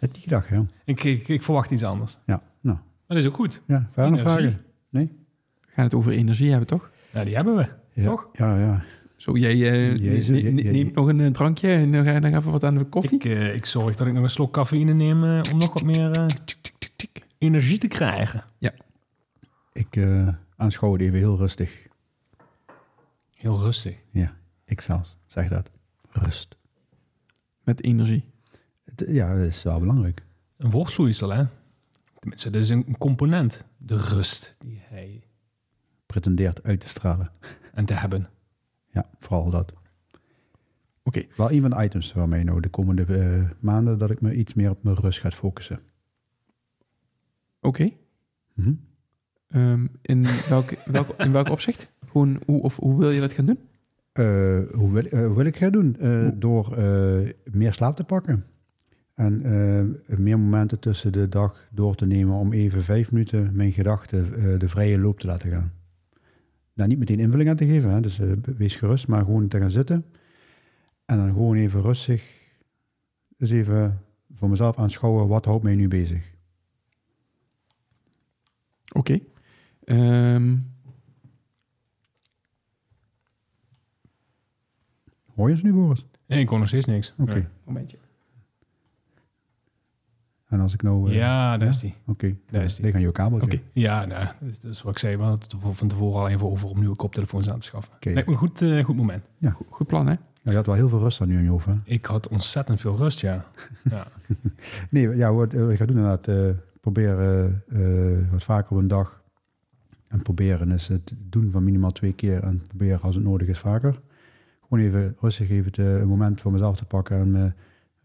die dag, ja. ik, ik, ik verwacht iets anders. Ja, nou. Maar dat is ook goed. Ja, verder vragen? Nee? We gaan het over energie hebben, toch? Ja, die hebben we. Ja, Toch? Ja, ja. Zo, jij, eh, Jezus, ne- jij- ne- jij- neemt nog een eh, drankje en dan ga je nog even wat aan de koffie. Ik, eh, ik zorg dat ik nog een slok cafeïne neem om nog wat meer energie te krijgen. Ik eh aanschouw het even heel rustig. Heel rustig. Ja, ik zelfs zeg dat. Rust. Met energie. Ja, dat is wel belangrijk. Een woordvloeisel, hè? Tenminste, dat is een component. De rust die hij Pretendeert uit te stralen. en te hebben. Ja, vooral dat. Oké. Wel een van de items waarmee nou de komende eh, maanden dat ik me iets meer op mijn rust ga focussen. Oké. Mhm. Ehm, in, welk, welk, in welk opzicht? Gewoon, hoe, of, hoe wil je dat gaan doen? Eh, hoe, wil, eh, hoe wil ik het doen? Eh, door eh, meer slaap te pakken. En eh, meer momenten tussen de dag door te nemen om even vijf minuten mijn gedachten eh, de vrije loop te laten gaan. Daar niet meteen invulling aan te geven, hè? dus eh, wees gerust, maar gewoon te gaan zitten. En dan gewoon even rustig, dus even voor mezelf aanschouwen, wat houdt mij nu bezig? Oké. Ehm, Hoor je ons nu, Boris? Nee, ik kon nog steeds niks. Oké. Nee. momentje. En als ik nou... eh, Ja, daar is die. Oké, Daar is die. lig aan je kabeltje. Oké. Ja, nou, dat is- wat ik zei. We hadden het van tevoren al even over om nieuwe koptelefoons aan te schaffen. Oké. Lijkt me een goed, eh, goed moment. Goed plan, hè? Ja, je had wel heel veel rust aan nu in je hoofd, hè? Ik had ontzettend veel rust, ja. ja. Nee, ja, wat eh, ik ga doen inderdaad, eh proberen eh, wat vaker op een dag. En proberen is het doen van minimaal twee keer en proberen als het nodig is vaker. Gewoon even rustig even te, een moment voor mezelf te pakken en me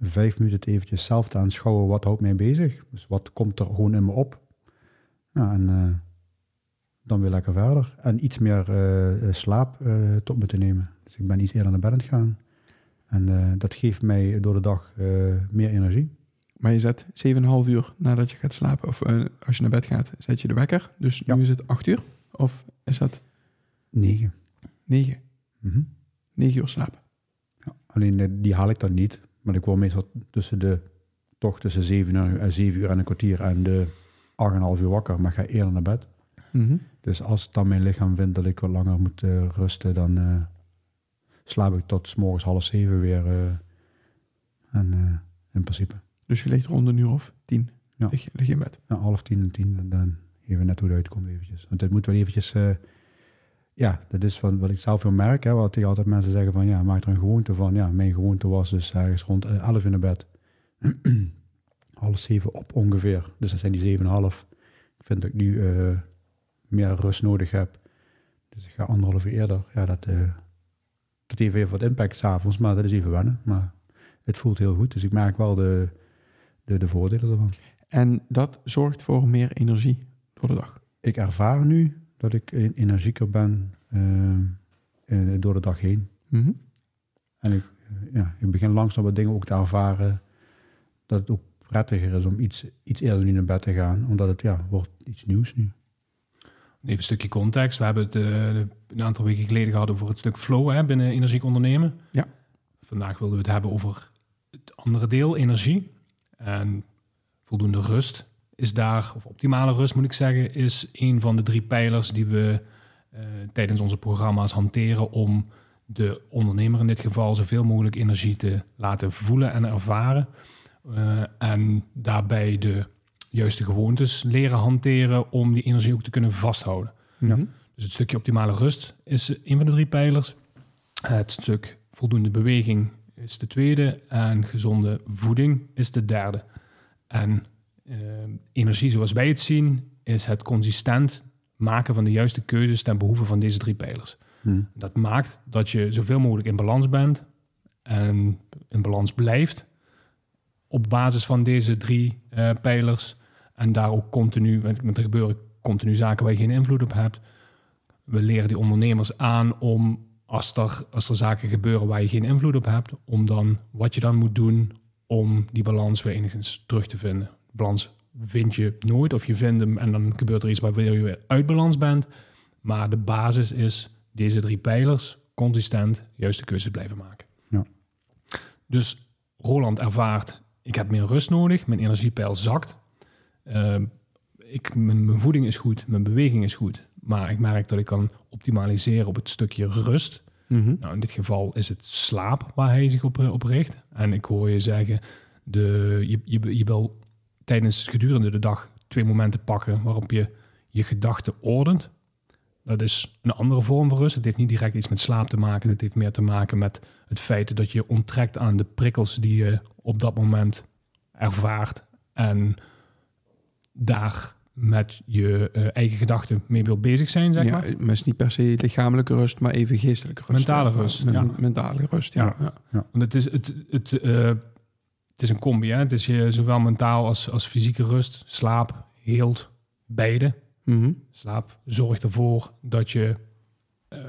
vijf minuten het eventjes zelf te aanschouwen. Wat houdt mij bezig? Dus wat komt er gewoon in me op? Nou, en eh, dan weer lekker verder. En iets meer eh, eh, slaap tot me te nemen. Dus ik ben iets eerder naar bed aan het gaan. En dat geeft mij door de dag meer energie. Maar je zet 7,5 uur nadat je gaat slapen, of als je naar bed gaat, zet je de wekker. Dus Ja. nu is het 8 uur? Of is dat Negen. 9? Mhm. 9 uur slapen. Ja, alleen die haal ik dan niet. Maar ik word meestal tussen de, toch tussen 7 uur, eh, 7 uur en een kwartier en de 8,5 uur wakker, maar ik ga eerder naar bed. Mhm. Dus als dan mijn lichaam vindt dat ik wat langer moet eh, rusten, dan eh, slaap ik tot 's morgens half zeven weer. en in principe, Dus je ligt rond een uur of 10. Ja. Lig, je- in bed. nou, half tien en tien, en dan even net hoe het uitkomt eventjes. Want het moet wel eventjes, ja, dat is van, wat ik zelf wil merken, hè, wat tegen altijd mensen zeggen van, ja, maak er een gewoonte van. Ja, mijn gewoonte was dus ergens rond eh, 11 in de bed. half zeven op ongeveer. Dus dat zijn die zeven en half. Ik vind dat ik nu eh, meer rust nodig heb. Dus ik ga anderhalf uur eerder. Ja, dat, eh dat heeft even wat impact s'avonds, maar dat is even wennen. Maar het voelt heel goed, dus ik merk wel de, de, de voordelen ervan. En dat zorgt voor meer energie door de dag. ik ervaar nu dat ik energieker ben eh, eh, door de dag heen. Mhm. En ik, eh, ja, ik begin langzaam wat dingen ook te ervaren. Dat het ook prettiger is om iets, iets eerder nu naar bed te gaan. Omdat het ja, wordt iets nieuws nu. Even een stukje context. We hebben het een aantal weken geleden gehad over het stuk flow hè, binnen energiek ondernemen. Ja. Vandaag wilden we het hebben over het andere deel, energie. En voldoende rust is daar, of optimale rust moet ik zeggen, is een van de drie pijlers die we eh, tijdens onze programma's hanteren om de ondernemer in dit geval zoveel mogelijk energie te laten voelen en ervaren. Eh, en daarbij de juiste gewoontes leren hanteren om die energie ook te kunnen vasthouden. Dus het stukje optimale rust is een van de drie pijlers. Het stuk voldoende beweging is de tweede. En gezonde voeding is de derde. En energie, zoals wij het zien, is het consistent maken van de juiste keuzes ten behoeve van deze drie pijlers. Hmm. Dat maakt dat je zoveel mogelijk in balans bent en in balans blijft op basis van deze drie eh, pijlers. En daar ook continu, want er gebeuren continu zaken waar je geen invloed op hebt. We leren die ondernemers aan om, als er, als er zaken gebeuren waar je geen invloed op hebt, om dan wat je dan moet doen om die balans weer enigszins terug te vinden. Balans vind je nooit of je vindt hem en dan gebeurt er iets waardoor je weer uit balans bent. Maar de basis is deze drie pijlers consistent juiste keuzes blijven maken. Ja. Dus Roland ervaart, ik heb meer rust nodig, mijn energiepeil zakt. Ehm, ik, mijn, mijn voeding is goed, mijn beweging is goed. Maar ik merk dat ik kan optimaliseren op het stukje rust. Mhm. Nou, in dit geval is het slaap waar hij zich op, eh, op richt. En ik hoor je zeggen, de, je, je, je wil tijdens gedurende de dag twee momenten pakken waarop je je gedachten ordent. Dat is een andere vorm van rust. Het heeft niet direct iets met slaap te maken. Het heeft meer te maken met het feit dat je onttrekt aan de prikkels die je op dat moment ervaart. En daar met je eh, eigen gedachten mee wil bezig zijn, zeg ja, maar. is niet per se lichamelijke rust, maar even geestelijke rust. Mentale rust, ja. Mentale rust, ja. Ja. ja. Want het is, het, het, eh, het is een combi. Hè? Het is je zowel mentaal als, als fysieke rust. Slaap heelt beide. Mhm. Slaap zorgt ervoor dat je eh,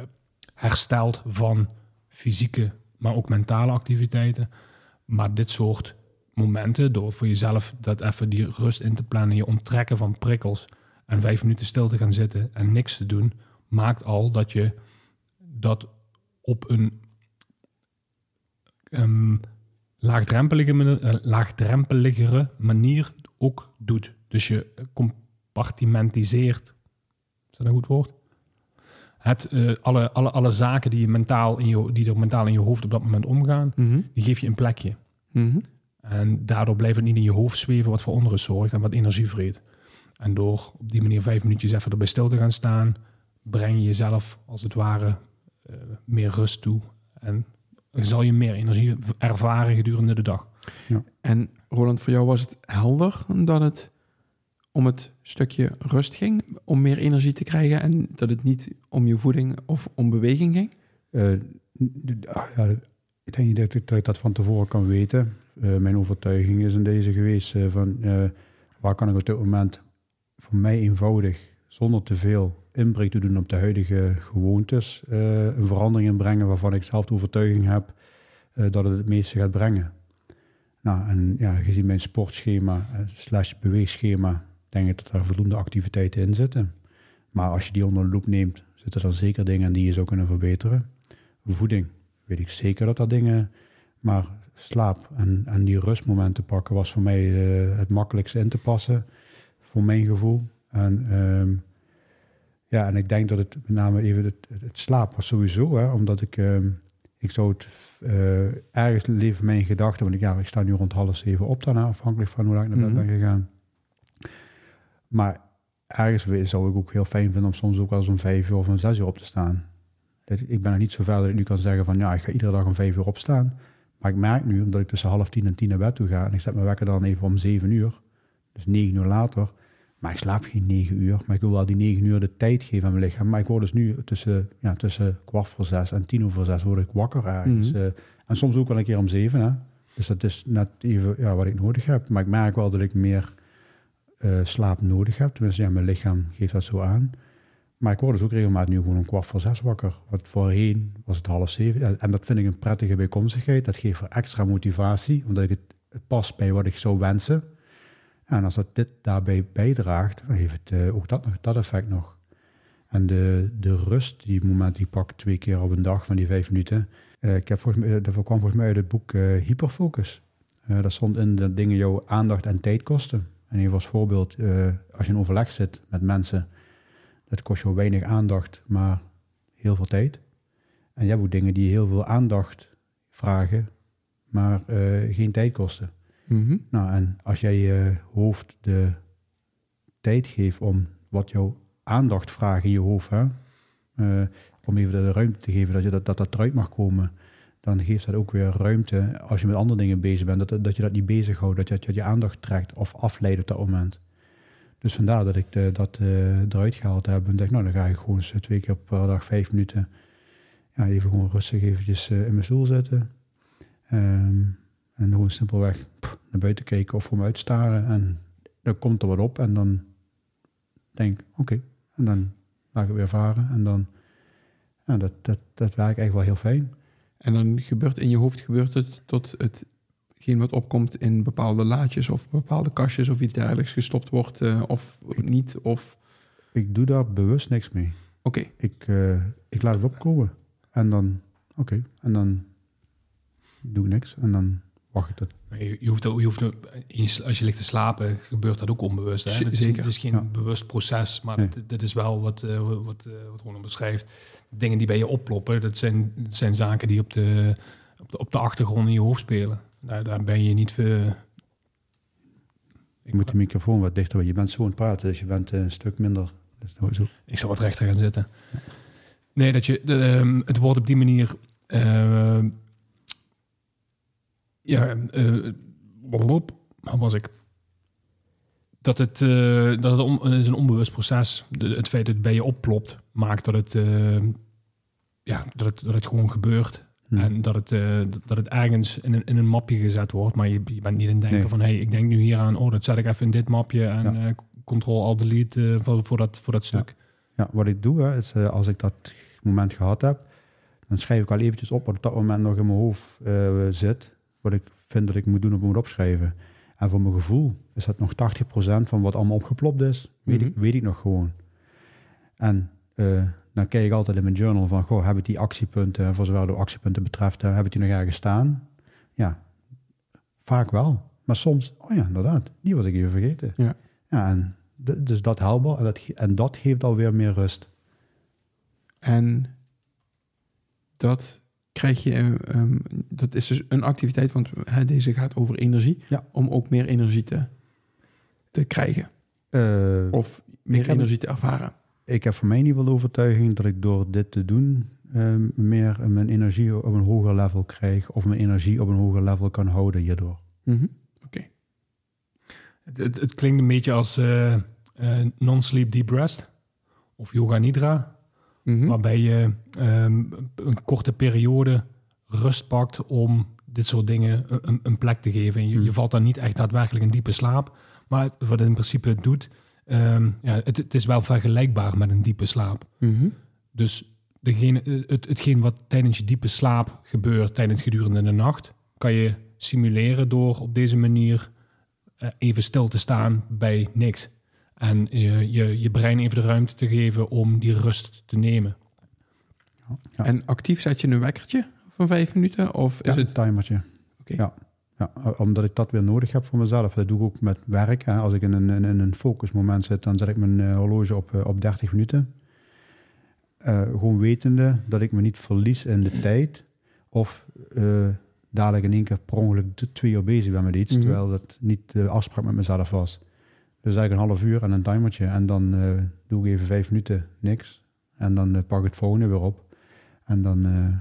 herstelt van fysieke, maar ook mentale activiteiten. Maar dit soort momenten, door voor jezelf dat even die rust in te plannen, je onttrekken van prikkels en vijf minuten stil te gaan zitten en niks te doen, maakt al dat je dat op een ehm, laagdrempelige, eh, laagdrempeligere manier ook doet. Dus je compartimentiseert. Is dat een goed woord? Het, eh, alle, alle, alle zaken die, je mentaal in je, die er mentaal in je hoofd op dat moment omgaan, Mhm. die geef je een plekje. Mhm. En daardoor blijft het niet in je hoofd zweven wat voor onrust zorgt en wat energie vreet. En door op die manier vijf minuutjes even erbij stil te gaan staan, breng je jezelf als het ware eh, meer rust toe. En zal je meer energie ervaren gedurende de dag. En Roland, voor jou was het helder dat het om het stukje rust ging, om meer energie te krijgen en dat het niet om je voeding of om beweging ging? Eh, ja, ik denk niet dat ik, dat ik dat van tevoren kan weten. Eh, mijn overtuiging is in deze geweest eh, van eh, waar kan ik op dit moment voor mij eenvoudig, zonder te veel inbreuk te doen op de huidige gewoontes, eh, een verandering in brengen waarvan ik zelf de overtuiging heb eh, dat het het meeste gaat brengen. Nou, en ja, gezien mijn sportschema eh, slash beweegschema, denk ik dat er voldoende activiteiten in zitten. Maar als je die onder de loep neemt, zitten er zeker dingen in die je zou kunnen verbeteren. Voeding, weet ik zeker dat dat dingen... Maar slaap en, en die rustmomenten pakken was voor mij het makkelijkste in te passen, voor mijn gevoel. En ehm, ja, en ik denk dat het met name even het, het slaap was sowieso, hè, omdat ik, ehm, ik zou het eh, ergens leven mijn gedachten, want ik, ja, ik sta nu rond half zeven op daarna, afhankelijk van hoe lang ik naar bed Mhm. ben gegaan. Maar ergens zou ik ook heel fijn vinden om soms ook wel om vijf uur of om zes uur op te staan. Ik ben nog niet zo ver dat ik nu kan zeggen van ja, ik ga iedere dag om vijf uur opstaan. Maar ik merk nu, omdat ik tussen half tien en tien naar bed toe ga en ik zet mijn wekker dan even om zeven uur, dus negen uur later, maar ik slaap geen negen uur, maar ik wil wel die negen uur de tijd geven aan mijn lichaam. Maar ik word dus nu tussen, ja, tussen kwart voor zes en tien over zes word ik wakker ergens. Mhm. Eh, en soms ook wel een keer om zeven. Hè? Dus dat is net even ja, wat ik nodig heb. Maar ik merk wel dat ik meer eh, slaap nodig heb. Tenminste, ja, mijn lichaam geeft dat zo aan. Maar ik word dus ook regelmatig nu gewoon om kwart voor zes wakker. Wat voorheen was het half zeven. En dat vind ik een prettige bijkomstigheid. Dat geeft voor extra motivatie, omdat ik het, het past bij wat ik zou wensen. En als dat dit daarbij bijdraagt, dan heeft het eh, ook dat, dat effect nog. En de, de rust, die moment die pak twee keer op een dag van die vijf minuten. eh, ik heb volgens mij, dat kwam volgens mij uit het boek eh, Hyperfocus. Eh dat stond in de dingen jouw aandacht en tijd kosten. En even als voorbeeld, eh, als je in overleg zit met mensen, dat kost jou weinig aandacht, maar heel veel tijd. En je hebt ook dingen die heel veel aandacht vragen, maar eh, geen tijd kosten. Mhm. Nou, en als jij je hoofd de tijd geeft om wat jouw aandacht vraagt in je hoofd, eh, om even de ruimte te geven dat, je dat, dat dat eruit mag komen, dan geeft dat ook weer ruimte als je met andere dingen bezig bent, dat, dat je dat niet bezighoudt, dat je, dat je aandacht trekt of afleidt op dat moment. Dus vandaar dat ik de, dat uh, eruit gehaald heb en dacht, nou dan ga ik gewoon eens twee keer per dag vijf minuten ja, even gewoon rustig eventjes in mijn stoel zitten. Um, en gewoon simpelweg pff, naar buiten kijken of voor me uitstaren. En dan komt er wat op en dan denk ik, oké. Okay. En dan laat ik het weer varen. En dan, ja, dat, dat, dat werkt echt wel heel fijn. En dan gebeurt in je hoofd gebeurt het tot hetgeen wat opkomt in bepaalde laadjes of bepaalde kastjes of iets dergelijks gestopt wordt uh, of niet? Of... Ik doe daar bewust niks mee. Oké. Okay. Ik, uh, ik laat het opkomen. En dan, oké. Okay. En dan doe ik niks. En dan wacht ik dat. Je, je hoeft, je hoeft, als je ligt te slapen, gebeurt dat ook onbewust. Hè? Het, is, het is geen ja. bewust proces, maar nee. dit, dit, is wel wat, uh, wat, wat, uh, wat Ronald beschrijft. Dingen die bij je opploppen, dat zijn, dat zijn zaken die op de, op, de, op de achtergrond in je hoofd spelen. Daar, daar ben je niet veel... Ik moet de microfoon wat dichter, je bent zo aan het praten, dus je bent een stuk minder. Dus zo. Ik zal wat rechter gaan zitten. Nee, dat je de, um, het wordt op die manier... Uh, ja, uh, was ik? Dat het, uh, dat het, on, het is een onbewust proces. De, het feit dat het bij je opplopt, maakt dat het, uh, ja, dat het, dat het gewoon gebeurt. Hmm. En dat het, dat het ergens in een, in een mapje gezet wordt, maar je, je bent niet in denken nee. van hé, hey, ik denk nu hier aan, oh, dat zet ik even in dit mapje en ja. control al delete voor, voor, dat, voor dat stuk. Ja, ja wat ik doe, hè, is als ik dat moment gehad heb, dan schrijf ik al eventjes op wat op dat moment nog in mijn hoofd zit wat ik vind dat ik moet doen of moet opschrijven. En voor mijn gevoel is dat nog 80% van wat allemaal opgeplopt is, weet, mm -hmm. ik, weet ik nog gewoon. En uh, dan kijk ik altijd in mijn journal van, goh, heb ik die actiepunten, voor zover de actiepunten betreft, heb ik die nog ergens staan? Ja, vaak wel. Maar soms, oh ja, inderdaad, die was ik even vergeten. Ja. Ja, en dus dat helpt en dat, en dat geeft alweer meer rust. En dat krijg je, um, dat is dus een activiteit, want hè, deze gaat over energie, ja. om ook meer energie te, te krijgen. Uh, of meer energie te ervaren. Ik heb voor mij niet wel de overtuiging dat ik door dit te doen um, meer mijn energie op een hoger level krijg, of mijn energie op een hoger level kan houden hierdoor. Mm -hmm. Oké. Okay. Het, het, het, klinkt een beetje als uh, uh, non-sleep deep rest of yoga nidra. Mm -hmm. Waarbij je um, een korte periode rust pakt om dit soort dingen een, een plek te geven. En je, mm. je, valt dan niet echt daadwerkelijk in diepe slaap. Maar het, wat het in principe doet, um, ja, het, het, is wel vergelijkbaar met een diepe slaap. Mm -hmm. Dus degene, het, hetgeen wat tijdens je diepe slaap gebeurt tijdens gedurende de nacht, kan je simuleren door op deze manier uh, even stil te staan bij niks. En je, je, je brein even de ruimte te geven om die rust te nemen. Ja. En actief zet je een wekkertje van vijf minuten? Of ja, is het een timertje? Okay. Ja. ja, omdat ik dat weer nodig heb voor mezelf. Dat doe ik ook met werk. Hè. Als ik in een, in een focusmoment zit, dan zet ik mijn uh, horloge op, uh, op 30 minuten. Uh, gewoon wetende dat ik me niet verlies in de tijd. Of dadelijk in één keer per ongeluk twee uur bezig ben met iets. Mm -hmm. Terwijl dat niet de afspraak met mezelf was. Dus eigenlijk een half uur en een timertje. En dan uh, doe ik even vijf minuten niks. En dan uh, pak ik het volgende weer op. En dan, uh,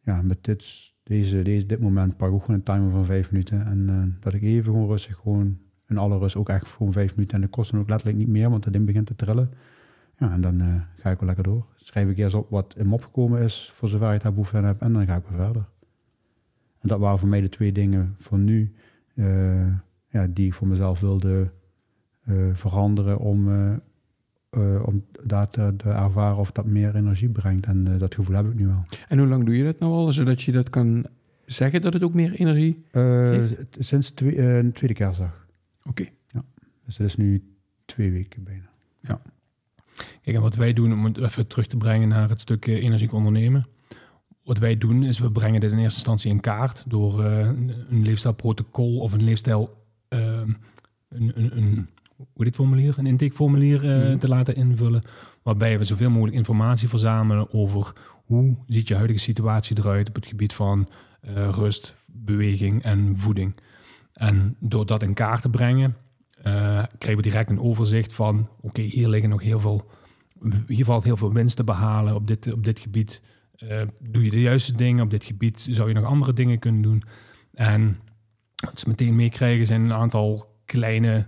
ja, met dit, deze, deze, dit moment pak ik ook gewoon een timer van vijf minuten. En dat ik even gewoon rustig, gewoon in alle rust, ook echt gewoon vijf minuten. En dat kost dan ook letterlijk niet meer, want het ding begint te trillen. Ja, en dan ga ik wel lekker door. Schrijf ik eerst op wat in me opgekomen is, voor zover ik daar behoefte aan heb. En dan ga ik weer verder. En dat waren voor mij de twee dingen voor nu, ja, die ik voor mezelf wilde veranderen om, uh, uh, om daar te, te, ervaren of dat meer energie brengt. En dat gevoel heb ik nu wel. En hoe lang doe je dat nou al, zodat je dat kan zeggen dat het ook meer energie geeft? Sinds twee, een tweede kerstdag. Oké. Okay. Ja. Dus dat is nu twee weken bijna. Ja. Kijk, en wat wij doen, om het even terug te brengen naar het stuk energiek ondernemen. Wat wij doen, is we brengen dit in eerste instantie in kaart door een leefstijlprotocol of een leefstijl... een, een, een hoe dit formulier, een intakeformulier uh, mm. te laten invullen. Waarbij we zoveel mogelijk informatie verzamelen over hoe ziet je huidige situatie eruit op het gebied van uh, rust, beweging en voeding. En door dat in kaart te brengen, uh, krijgen we direct een overzicht van: oké, okay, hier liggen nog heel veel hier valt heel veel winst te behalen op dit, op dit gebied. Eh, doe je de juiste dingen op dit gebied? Zou je nog andere dingen kunnen doen? En wat ze meteen meekrijgen zijn een aantal kleine, eh,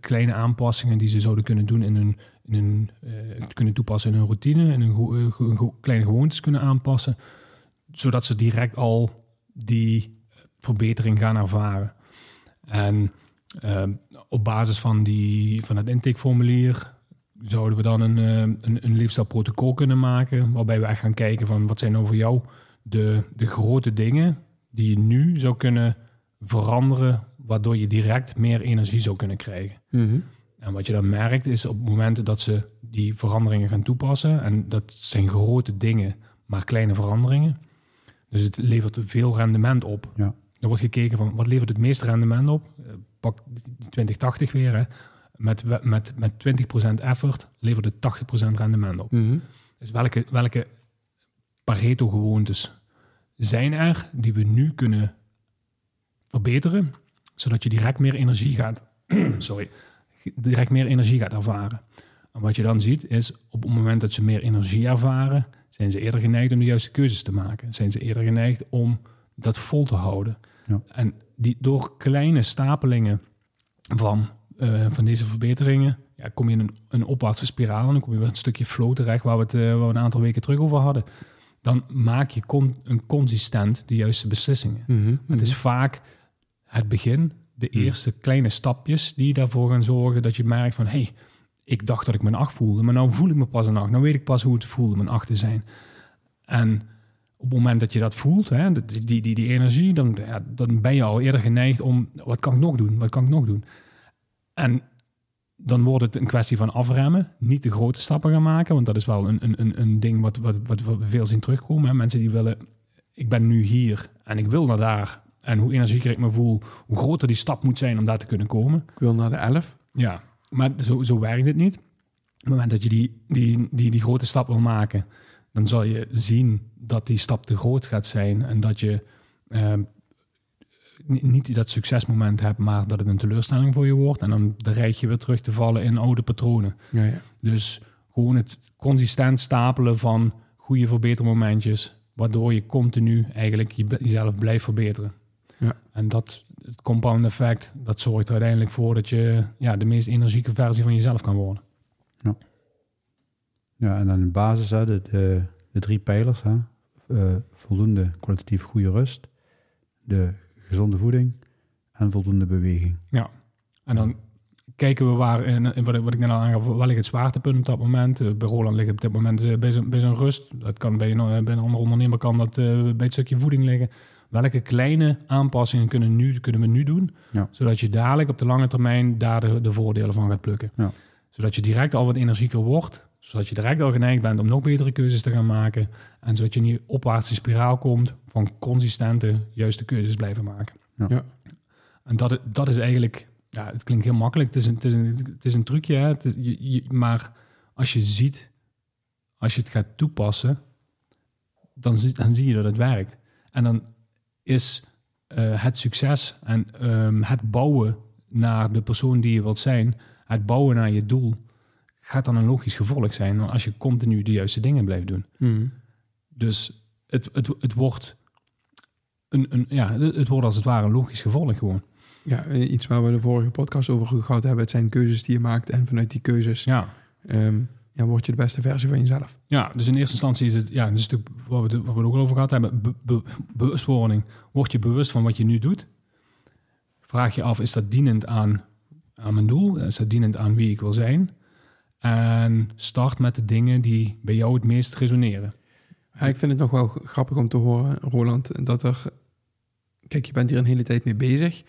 kleine aanpassingen die ze zouden kunnen doen in hun, in hun eh, kunnen toepassen in hun routine en hun, eh, kleine gewoontes kunnen aanpassen, zodat ze direct al die verbetering gaan ervaren. En ehm, op basis van, die, van het intakeformulier zouden we dan een, eh, een, een kunnen maken, waarbij we echt gaan kijken van wat zijn nou voor jou de, de grote dingen die je nu zou kunnen veranderen, waardoor je direct meer energie zou kunnen krijgen. En wat je dan merkt is op momenten dat ze die veranderingen gaan toepassen, en dat zijn grote dingen, maar kleine veranderingen. Dus het levert veel rendement op. Ja. Er wordt gekeken van wat levert het meeste rendement op. Eh, Pak die 2080 weer. Hè. Met, met, met 20% effort levert het 80% rendement op. Dus welke, welke Pareto-gewoontes zijn er die we nu kunnen verbeteren, zodat je direct meer energie gaat, sorry, direct meer energie gaat ervaren. En wat je dan ziet is, op het moment dat ze meer energie ervaren, zijn ze eerder geneigd om de juiste keuzes te maken. Zijn ze eerder geneigd om dat vol te houden. Ja. En die, door kleine stapelingen van, eh, van deze verbeteringen, ja, kom je in een, een opwaartse spiraal en dan kom je weer een stukje flow terecht waar we het eh, waar we een aantal weken terug over hadden. Dan maak je con- een consistent de juiste beslissingen. Het is vaak het begin, de eerste kleine stapjes die daarvoor gaan zorgen dat je merkt van hey, ik dacht dat ik me een acht voelde, maar nou voel ik me pas een acht. Nou weet ik pas hoe het voelde om een acht te zijn. En op het moment dat je dat voelt, hè, die, die, die energie, dan, ja, dan ben je al eerder geneigd om wat kan ik nog doen? Wat kan ik nog doen? En dan wordt het een kwestie van afremmen, niet de grote stappen gaan maken, want dat is wel een, een, een, een ding wat, wat, wat we veel zien terugkomen. Hè. Mensen die willen, ik ben nu hier en ik wil naar daar. En hoe energieker ik me voel, hoe groter die stap moet zijn om daar te kunnen komen. Ik wil naar de 11. Ja, maar zo, zo werkt het niet. Op het moment dat je die, die, die, die grote stap wil maken, dan zal je zien dat die stap te groot gaat zijn en dat je ehm, ni- niet dat succesmoment hebt, maar dat het een teleurstelling voor je wordt. En dan dreig je weer terug te vallen in oude patronen. Ja, ja. Dus gewoon het consistent stapelen van goede verbetermomentjes, waardoor je continu eigenlijk je, jezelf blijft verbeteren. Ja. En dat, het compound effect, dat zorgt er uiteindelijk voor dat je ja, de meest energieke versie van jezelf kan worden. Ja, en dan in basis, hè, de, de, de drie pijlers, hè, eh, voldoende kwalitatief goede rust, de gezonde voeding en voldoende beweging. Ja. En dan kijken we waar, in, wat, ik- wat ik net al aangaf, waar ligt het zwaartepunt op dat moment. Eh, bij Roland ligt het op dit moment eh, bij zijn, bij zijn rust. Dat kan bij een, bij een andere ondernemer kan dat bij het stukje voeding liggen. Welke kleine aanpassingen kunnen, nu, kunnen we nu doen? Ja. Zodat je dadelijk op de lange termijn daar de, de voordelen van gaat plukken. Ja. Zodat je direct al wat energieker wordt. Zodat je direct al geneigd bent om nog betere keuzes te gaan maken. En zodat je in die opwaartse spiraal komt van consistente, juiste keuzes blijven maken. Ja. Ja. En dat, dat is eigenlijk, ja, het klinkt heel makkelijk. Het is een, het is een, het is een trucje, hè? Het is- je- je- maar als je ziet, als je het gaat toepassen, dan, zie- dan zie je dat het werkt. En dan is eh, het succes en ehm, het bouwen naar de persoon die je wilt zijn, het bouwen naar je doel, gaat dan een logisch gevolg zijn als je continu de juiste dingen blijft doen. Mhm. Dus het, het, het wordt een, een, ja, het wordt als het ware een logisch gevolg gewoon. Ja, iets waar we de vorige podcast over gehad hebben. Het zijn keuzes die je maakt. En vanuit die keuzes Ja. ehm, ja, word je de beste versie van jezelf. Ja, dus in eerste instantie is het, ja, dat is natuurlijk wat we, het- wat we ook al over gehad hebben, be- be- bewustwording. Word je bewust van wat je nu doet? Vraag je af, is dat dienend aan, aan mijn doel? Is dat dienend aan wie ik wil zijn? En start met de dingen die bij jou het meest resoneren. Ja, ik vind het nog wel grappig om te horen, Roland, dat er... Kijk, je bent hier een hele tijd mee bezig.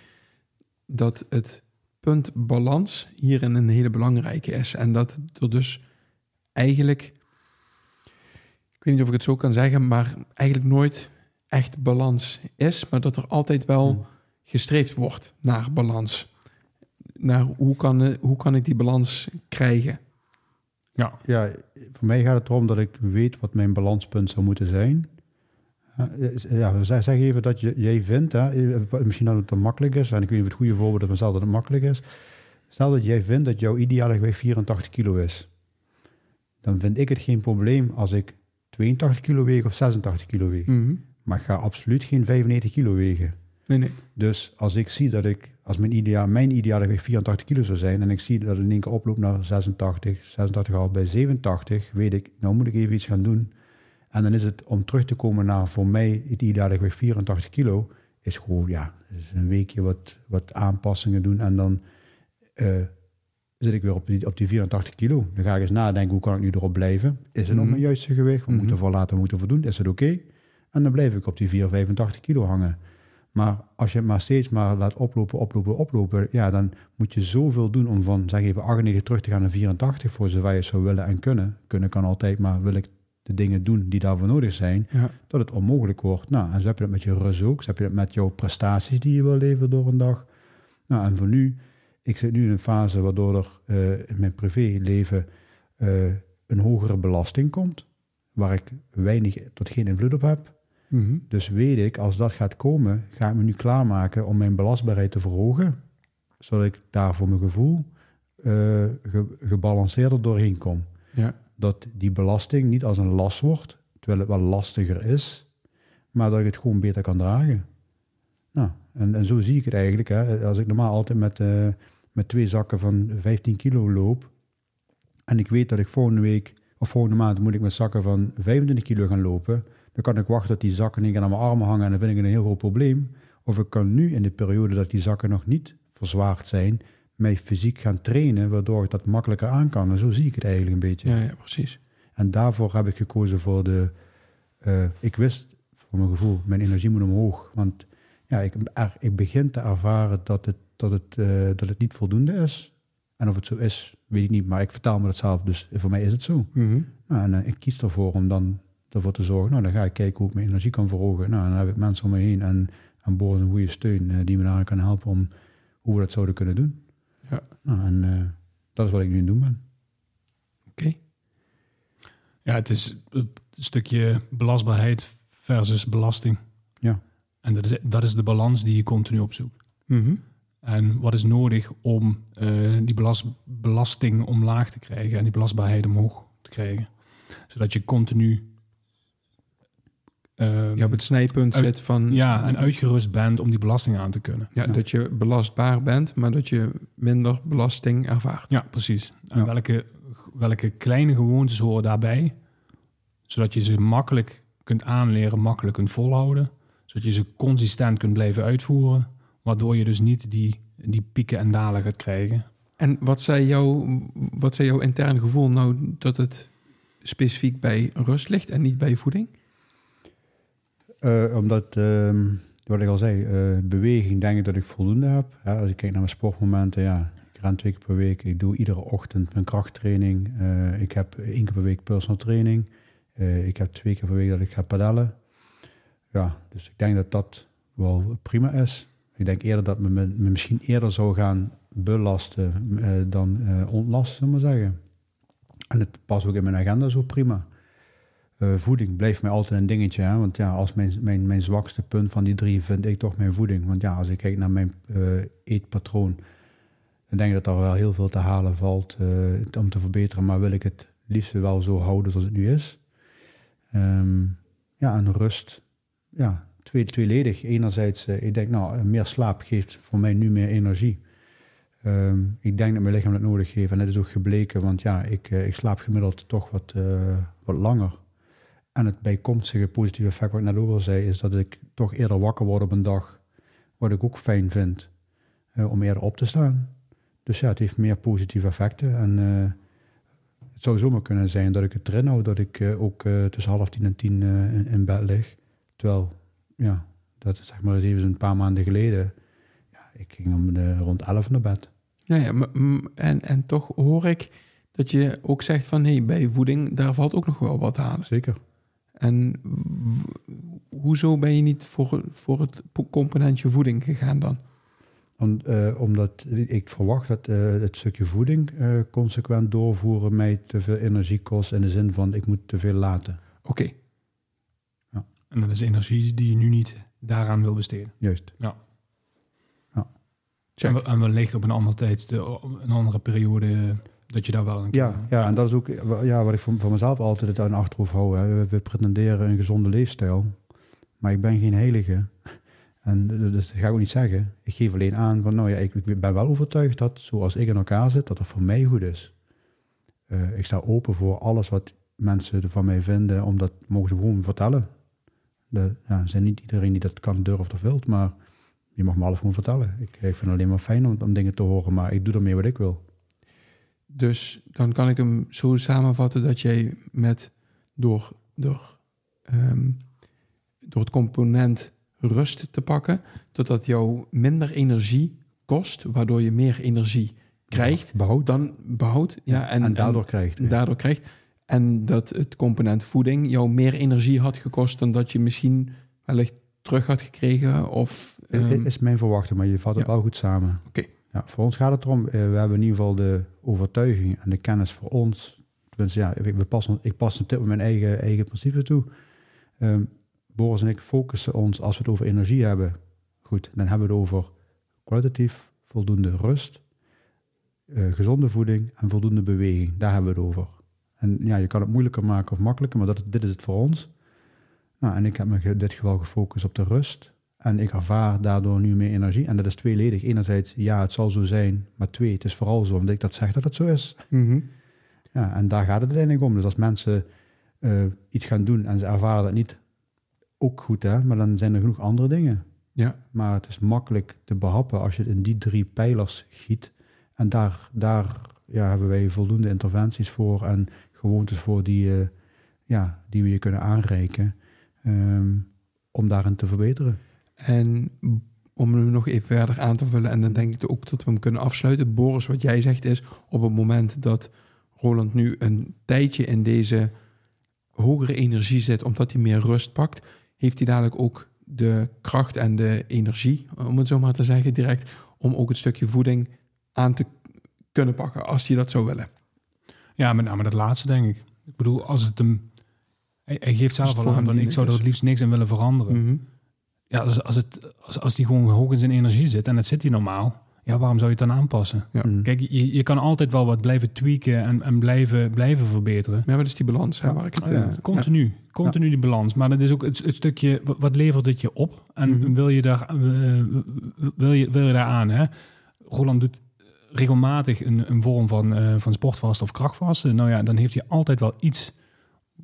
Dat het punt balans hierin een hele belangrijke is. En dat er dus eigenlijk... Ik weet niet of ik het zo kan zeggen, maar eigenlijk nooit echt balans is. Maar dat er altijd wel Hmm. gestreefd wordt naar balans. Naar hoe kan, eh, hoe kan ik die balans krijgen? Ja, Ja, voor mij gaat het erom dat ik weet wat mijn balanspunt zou moeten zijn. Ja, zeg, zeg even dat je, jij vindt, hè, misschien dat het te makkelijk is, en ik weet niet of het goede voorbeeld is, maar stel dat het makkelijk is. Stel dat jij vindt dat jouw ideale gewicht 84 kilo is. Dan vind ik het geen probleem als ik 82 kilo weeg of 86 kilo weeg. Mhm. Maar ik ga absoluut geen 95 kilo wegen. Nee, nee. Dus als ik zie dat ik, als mijn, idea, mijn ideale gewicht 84 kilo zou zijn en ik zie dat het in één keer oploopt naar 86, 86,5 bij 87, weet ik, nou moet ik even iets gaan doen. En dan is het om terug te komen naar voor mij het ideale gewicht 84 kilo, is gewoon, ja, is een weekje wat, wat aanpassingen doen en dan eh, zit ik weer op die, op die 84 kilo. Dan ga ik eens nadenken, hoe kan ik nu erop blijven? Is het nog Mhm. mijn juiste gewicht? We moeten voor laten, we moeten voldoen. Is het oké? En dan blijf ik op die 4, 85 kilo hangen. Maar als je het maar steeds maar laat oplopen, oplopen, oplopen, ja, dan moet je zoveel doen om van, zeg even, 98 terug te gaan naar 84, voor zover je het zou willen en kunnen. Kunnen kan altijd, maar wil ik de dingen doen die daarvoor nodig zijn, Ja. dat het onmogelijk wordt. Nou, en zo heb je dat met je rust ook. Zo heb je dat met jouw prestaties die je wil leveren door een dag. Nou, en voor nu, ik zit nu in een fase waardoor er eh, in mijn privéleven eh, een hogere belasting komt, waar ik weinig tot geen invloed op heb. Mhm. Dus weet ik, als dat gaat komen, ga ik me nu klaarmaken om mijn belastbaarheid te verhogen, zodat ik daar voor mijn gevoel eh, ge- gebalanceerder doorheen kom. Ja. Dat die belasting niet als een last wordt, terwijl het wel lastiger is, maar dat ik het gewoon beter kan dragen. Nou, en, en zo zie ik het eigenlijk. Hè. Als ik normaal altijd met, eh, met twee zakken van 15 kilo loop, en ik weet dat ik volgende week of volgende maand moet ik met zakken van 25 kilo gaan lopen, dan kan ik wachten tot die zakken niet aan mijn armen hangen en dan vind ik het een heel groot probleem. Of ik kan nu in de periode dat die zakken nog niet verzwaard zijn, mij fysiek gaan trainen, waardoor ik dat makkelijker aan kan. En zo zie ik het eigenlijk een beetje. Ja, ja, precies. En daarvoor heb ik gekozen voor de. eh, ik wist voor mijn gevoel, mijn energie moet omhoog. Want ja, ik, er, ik begin te ervaren dat het, dat, het, eh, dat het niet voldoende is. En of het zo is, weet ik niet. Maar ik vertaal me dat zelf, dus voor mij is het zo. Mhm. Nou, en eh, ik kies ervoor om dan ervoor te zorgen. Nou, dan ga ik kijken hoe ik mijn energie kan verhogen. Nou, dan heb ik mensen om me heen en aan boord een goede steun eh, die me daar kan helpen om hoe we dat zouden kunnen doen. Ja. Nou, en dat is wat ik nu aan het doen ben. Oké. Ja, het is een stukje belastbaarheid versus belasting. En dat is, dat is de balans die je continu opzoekt. Mhm. En wat is nodig om eh, die belast, belasting omlaag te krijgen en die belastbaarheid omhoog te krijgen? Zodat je continu eh, Ja, op het snijpunt Uit- zit van... ja, en uitgerust bent om die belasting aan te kunnen. Ja, dat je belastbaar bent, maar dat je minder belasting ervaart. Ja, precies. En Ja. welke, welke kleine gewoontes horen daarbij? Zodat je ze makkelijk kunt aanleren, makkelijk kunt volhouden. Zodat je ze consistent kunt blijven uitvoeren. Waardoor je dus niet die, die pieken en dalen gaat krijgen. En wat zei, jouw, wat zei jouw interne gevoel nou dat het specifiek bij rust ligt en niet bij voeding? Eh, omdat, ehm, wat ik al zei, eh, beweging denk ik dat ik voldoende heb. Ja, als ik kijk naar mijn sportmomenten, ja, ik ren twee keer per week. Ik doe iedere ochtend mijn krachttraining. Eh, ik heb één keer per week personal training. Eh, ik heb twee keer per week dat ik ga padellen. Ja, dus ik denk dat dat wel prima is. Ik denk eerder dat me, me misschien eerder zou gaan belasten eh, dan eh, ontlasten, zullen maar zeggen. En het past ook in mijn agenda zo prima. Eh, voeding blijft mij altijd een dingetje. Want ja, als mijn, mijn, mijn zwakste punt van die drie vind ik toch mijn voeding. Want ja, als ik kijk naar mijn eh, eetpatroon, dan denk ik dat er wel heel veel te halen valt eh, om te verbeteren. Maar wil ik het liefst wel zo houden zoals het nu is. Ehm, ja, en rust. Ja, twee, tweeledig. Enerzijds, eh, ik denk nou, meer slaap geeft voor mij nu meer energie. Ehm, ik denk dat mijn lichaam dat nodig heeft. En dat is ook gebleken, want ja, ik, eh, ik slaap gemiddeld toch wat, eh, wat langer. En het bijkomstige positieve effect, wat ik net ook al zei, is dat ik toch eerder wakker word op een dag. Wat ik ook fijn vind, eh, om eerder op te staan. Dus ja, het heeft meer positieve effecten. En eh, het zou zomaar kunnen zijn dat ik het erin hou, dat ik eh, ook eh, tussen half tien en tien eh, in bed lig. Terwijl, ja, dat is zeg maar eens even een paar maanden geleden. Ja, ik ging om de, rond elf naar bed. Ja, ja maar, en, en toch hoor ik dat je ook zegt van... hé, bij voeding, daar valt ook nog wel wat halen. Zeker. En hoezo ben je niet voor, voor het po- componentje voeding gegaan dan? Om, eh, omdat ik verwacht dat eh, het stukje voeding eh, consequent doorvoeren mij te veel energie kost. In de zin van ik moet te veel laten. Oké, En dat is energie die je nu niet daaraan wil besteden. Juist. check. En, we- en wellicht op een andere tijd, de- een andere periode dat je daar wel een keer- Ja, ja, en dat is ook ja, wat ik voor, voor mezelf altijd aan achterhoofd hou. Hè. We, pretenderen een gezonde leefstijl, maar ik ben geen heilige. En dus dat ga ik ook niet zeggen. Ik geef alleen aan van, nou ja, ik, ik ben wel overtuigd dat zoals ik in elkaar zit, dat dat voor mij goed is. Eh, ik sta open voor alles wat mensen van mij vinden, omdat mogen ze gewoon vertellen. De, ja, er zijn niet iedereen die dat kan, durft of wilt, maar je mag me alles gewoon vertellen. Ik, ik vind het alleen maar fijn om, om dingen te horen, maar ik doe ermee wat ik wil. Dus dan kan ik hem zo samenvatten dat jij met door, door, ehm, door het component rust te pakken, dat dat jou minder energie kost, waardoor je meer energie krijgt, Behoud dan behoudt. Ja, en, en, daardoor krijgt. en daardoor krijgt. En dat het component voeding jou meer energie had gekost dan dat je misschien wellicht terug had gekregen. Of, ehm, is mijn verwachting, maar je vat het ja. wel goed samen. Oké. Ja, voor ons gaat het erom, eh, we hebben in ieder geval de overtuiging en de kennis voor ons. Tenminste, ja, we passen, ik pas op dit moment mijn eigen, eigen principe toe. Ehm, Boris en ik focussen ons, als we het over energie hebben, goed, dan hebben we het over kwalitatief voldoende rust, eh, gezonde voeding en voldoende beweging. Daar hebben we het over. En ja, je kan het moeilijker maken of makkelijker, maar dat, dit is het voor ons. Nou, en ik heb me in dit geval gefocust op de rust. En ik ervaar daardoor nu meer energie. En dat is tweeledig. Enerzijds, ja, het zal zo zijn. Maar twee, het is vooral zo omdat ik dat zeg dat het zo is. mhm. Ja, en daar gaat het uiteindelijk om. Dus als mensen eh, iets gaan doen en ze ervaren dat niet, ook goed hè. Maar dan zijn er genoeg andere dingen. Ja, Maar het is makkelijk te behappen als je het in die drie pijlers giet. En daar, daar ja, hebben wij voldoende interventies voor en gewoontes voor die, eh, ja, die we je kunnen aanreiken. ehm, om daarin te verbeteren. En om hem nog even verder aan te vullen, en dan denk ik ook dat we hem kunnen afsluiten. Boris, wat jij zegt is, op het moment dat Roland nu een tijdje in deze hogere energie zit, omdat hij meer rust pakt, heeft hij dadelijk ook de kracht en de energie, om het zo maar te zeggen, direct, om ook het stukje voeding aan te kunnen pakken, als hij dat zou willen. Ja, met name dat laatste, denk ik. Ik bedoel, als het hem... Hij, hij geeft zelf al aan van, ik zou er het liefst niks in willen veranderen. Mhm. Ja, als, als, het, als, als die gewoon hoog in zijn energie zit, en dat zit hij normaal... Ja, waarom zou je het dan aanpassen? Ja. Mm. Kijk, je, je kan altijd wel wat blijven tweaken en, en blijven, blijven verbeteren. Ja, maar dat is die balans hè, waar ik het... Oh, ja. eh, Continu, continu die balans. Maar dat is ook het, het stukje, wat, wat levert het je op? En Mhm. wil, je daar, eh, wil, je, wil je daar aan? Hè? Roland doet regelmatig een, een vorm van, eh, van sportvast of krachtvasten. Nou ja, dan heeft hij altijd wel iets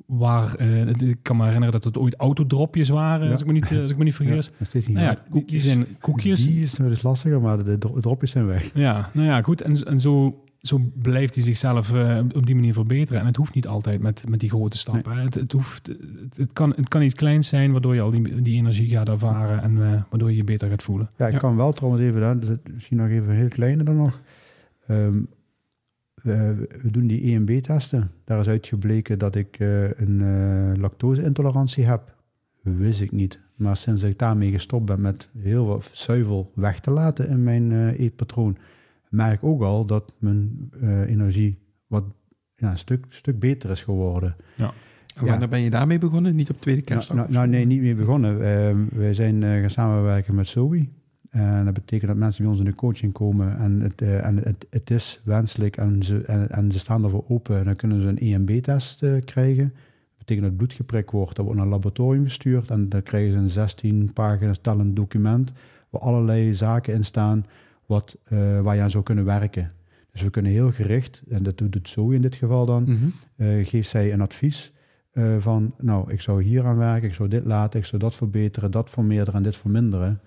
waar... eh, ik kan me herinneren dat het ooit autodropjes waren, Ja. als, ik me niet, eh, als ik me niet vergis. Ja, nog steeds niet nou ja, die zijn koekjes. Die is dus lastiger, maar de dro- dropjes zijn weg. Ja, nou ja, goed. En, en zo, zo blijft hij zichzelf eh, op die manier verbeteren. En het hoeft niet altijd met, met die grote stappen. Het, het, hoeft, het, het kan, het kan iets kleins zijn, waardoor je al die, die energie gaat ervaren en eh, waardoor je je beter gaat voelen. Ja, ik kan wel trouwens even, het- misschien nog even een heel kleine dan nog. Ehm, we, we doen die EMB-testen. Daar is uitgebleken dat ik eh, een eh, lactose-intolerantie heb. Wist ik niet. Maar sinds ik daarmee gestopt ben met heel wat zuivel weg te laten in mijn eh, eetpatroon, merk ik ook al dat mijn eh, energie wat ja, een stuk, stuk beter is geworden. En wanneer ben je daarmee begonnen? Niet op tweede kerstdag? Nou, of nou, nee, niet meer begonnen. Ehm, wij zijn eh, gaan samenwerken met Zoe. En dat betekent dat mensen bij ons in de coaching komen en het, eh, en het, het is wenselijk en ze, en, en ze staan ervoor open. En dan kunnen ze een EMB-test eh, krijgen. Dat betekent dat het bloed geprikt wordt. Dat wordt naar een laboratorium gestuurd en dan krijgen ze een 16 pagina's tellend document waar allerlei zaken in staan wat, eh, waar je aan zou kunnen werken. Dus we kunnen heel gericht, en dat doet doet Zoe in dit geval dan, eh, geeft zij een advies eh, van, nou, ik zou hier aan werken, ik zou dit laten, ik zou dat verbeteren, dat vermeerderen en dit verminderen.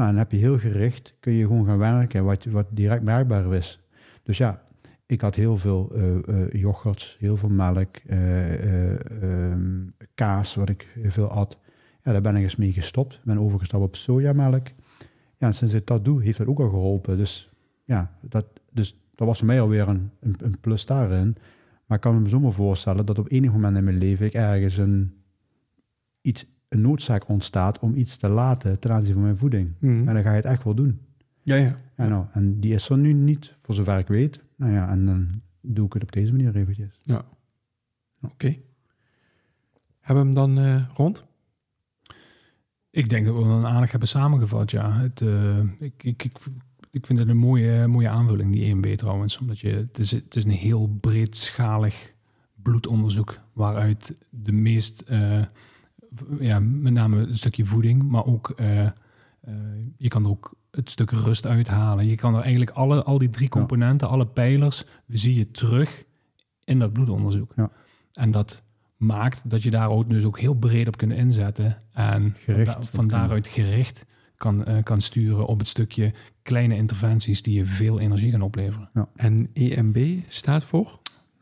Nou, en dan heb je heel gericht, kun je gewoon gaan werken wat, wat direct merkbaar is. Dus ja, ik had heel veel eh eh, yoghurt, heel veel melk, eh, eh, ehm, kaas, wat ik veel at. Ja, daar ben ik eens mee gestopt. Ben overgestapt op sojamelk. Ja, en sinds ik dat doe, heeft dat ook al geholpen. Dus ja, dat, dus dat was voor mij alweer een, een, een plus daarin. Maar ik kan me zomaar voorstellen dat op enig moment in mijn leven ik ergens een, iets, een noodzaak ontstaat om iets te laten ten aanzien van mijn voeding. Mhm. En dan ga je het echt wel doen. Ja, ja. Ja, nou, en die is er nu niet, voor zover ik weet. Nou ja, en dan doe ik het op deze manier eventjes. Oké. Hebben we hem dan eh, rond? Ik denk dat we hem aardig hebben samengevat, ja. Het, eh, ik, ik, ik, ik vind het een mooie, mooie aanvulling, die EMB trouwens. Omdat je, het, is, het is een heel breedschalig bloedonderzoek waaruit de meest, eh, ja, met name een stukje voeding, maar ook, eh, eh, je kan er ook het stuk rust uithalen. Je kan er eigenlijk alle, al die drie Ja. componenten, alle pijlers, zie je terug in dat bloedonderzoek. Ja. En dat maakt dat je daar ook dus ook heel breed op kunt inzetten. En Gericht van, da- daaruit gericht kan, eh, kan sturen op het stukje kleine interventies die je veel energie gaan opleveren. En EMB staat voor?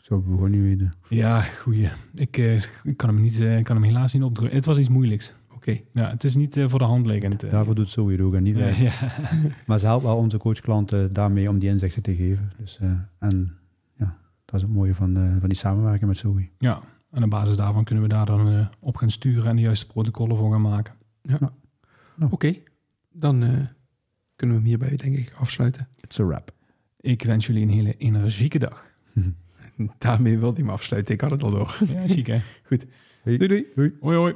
Zo we gewoon niet weten. Ja, goeie. Ik, eh, ik kan hem, niet, eh, ik kan hem helaas niet opdrukken. Het was iets moeilijks. Oké. Ja, het is niet eh, voor de hand liggend. Daarvoor doet Zoe het ook en niet ja, wij. ja. Maar ze helpt wel onze coachklanten daarmee om die inzichten te geven. Dus, eh, en ja, dat is het mooie van, eh, van die samenwerking met Zoe. ja, en op basis daarvan kunnen we daar dan eh, op gaan sturen en de juiste protocollen voor gaan maken. Oké. Dan eh, kunnen we hem hierbij denk ik afsluiten. It's a wrap. Ik wens jullie een hele energieke dag. Daarmee wilde hij me afsluiten. Ik had het al door. Ja, hè? Doei doei. Hoi hoi.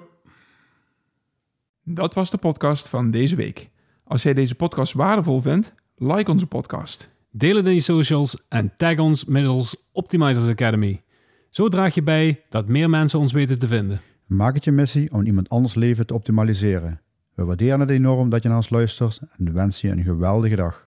Dat was de podcast van deze week. Als jij deze podcast waardevol vindt, like onze podcast. Deel het in je socials en tag ons middels Optimizers Academy. Zo draag je bij dat meer mensen ons weten te vinden. Maak het je missie om iemand anders leven te optimaliseren. We waarderen het enorm dat je naar ons luistert en wensen je een geweldige dag.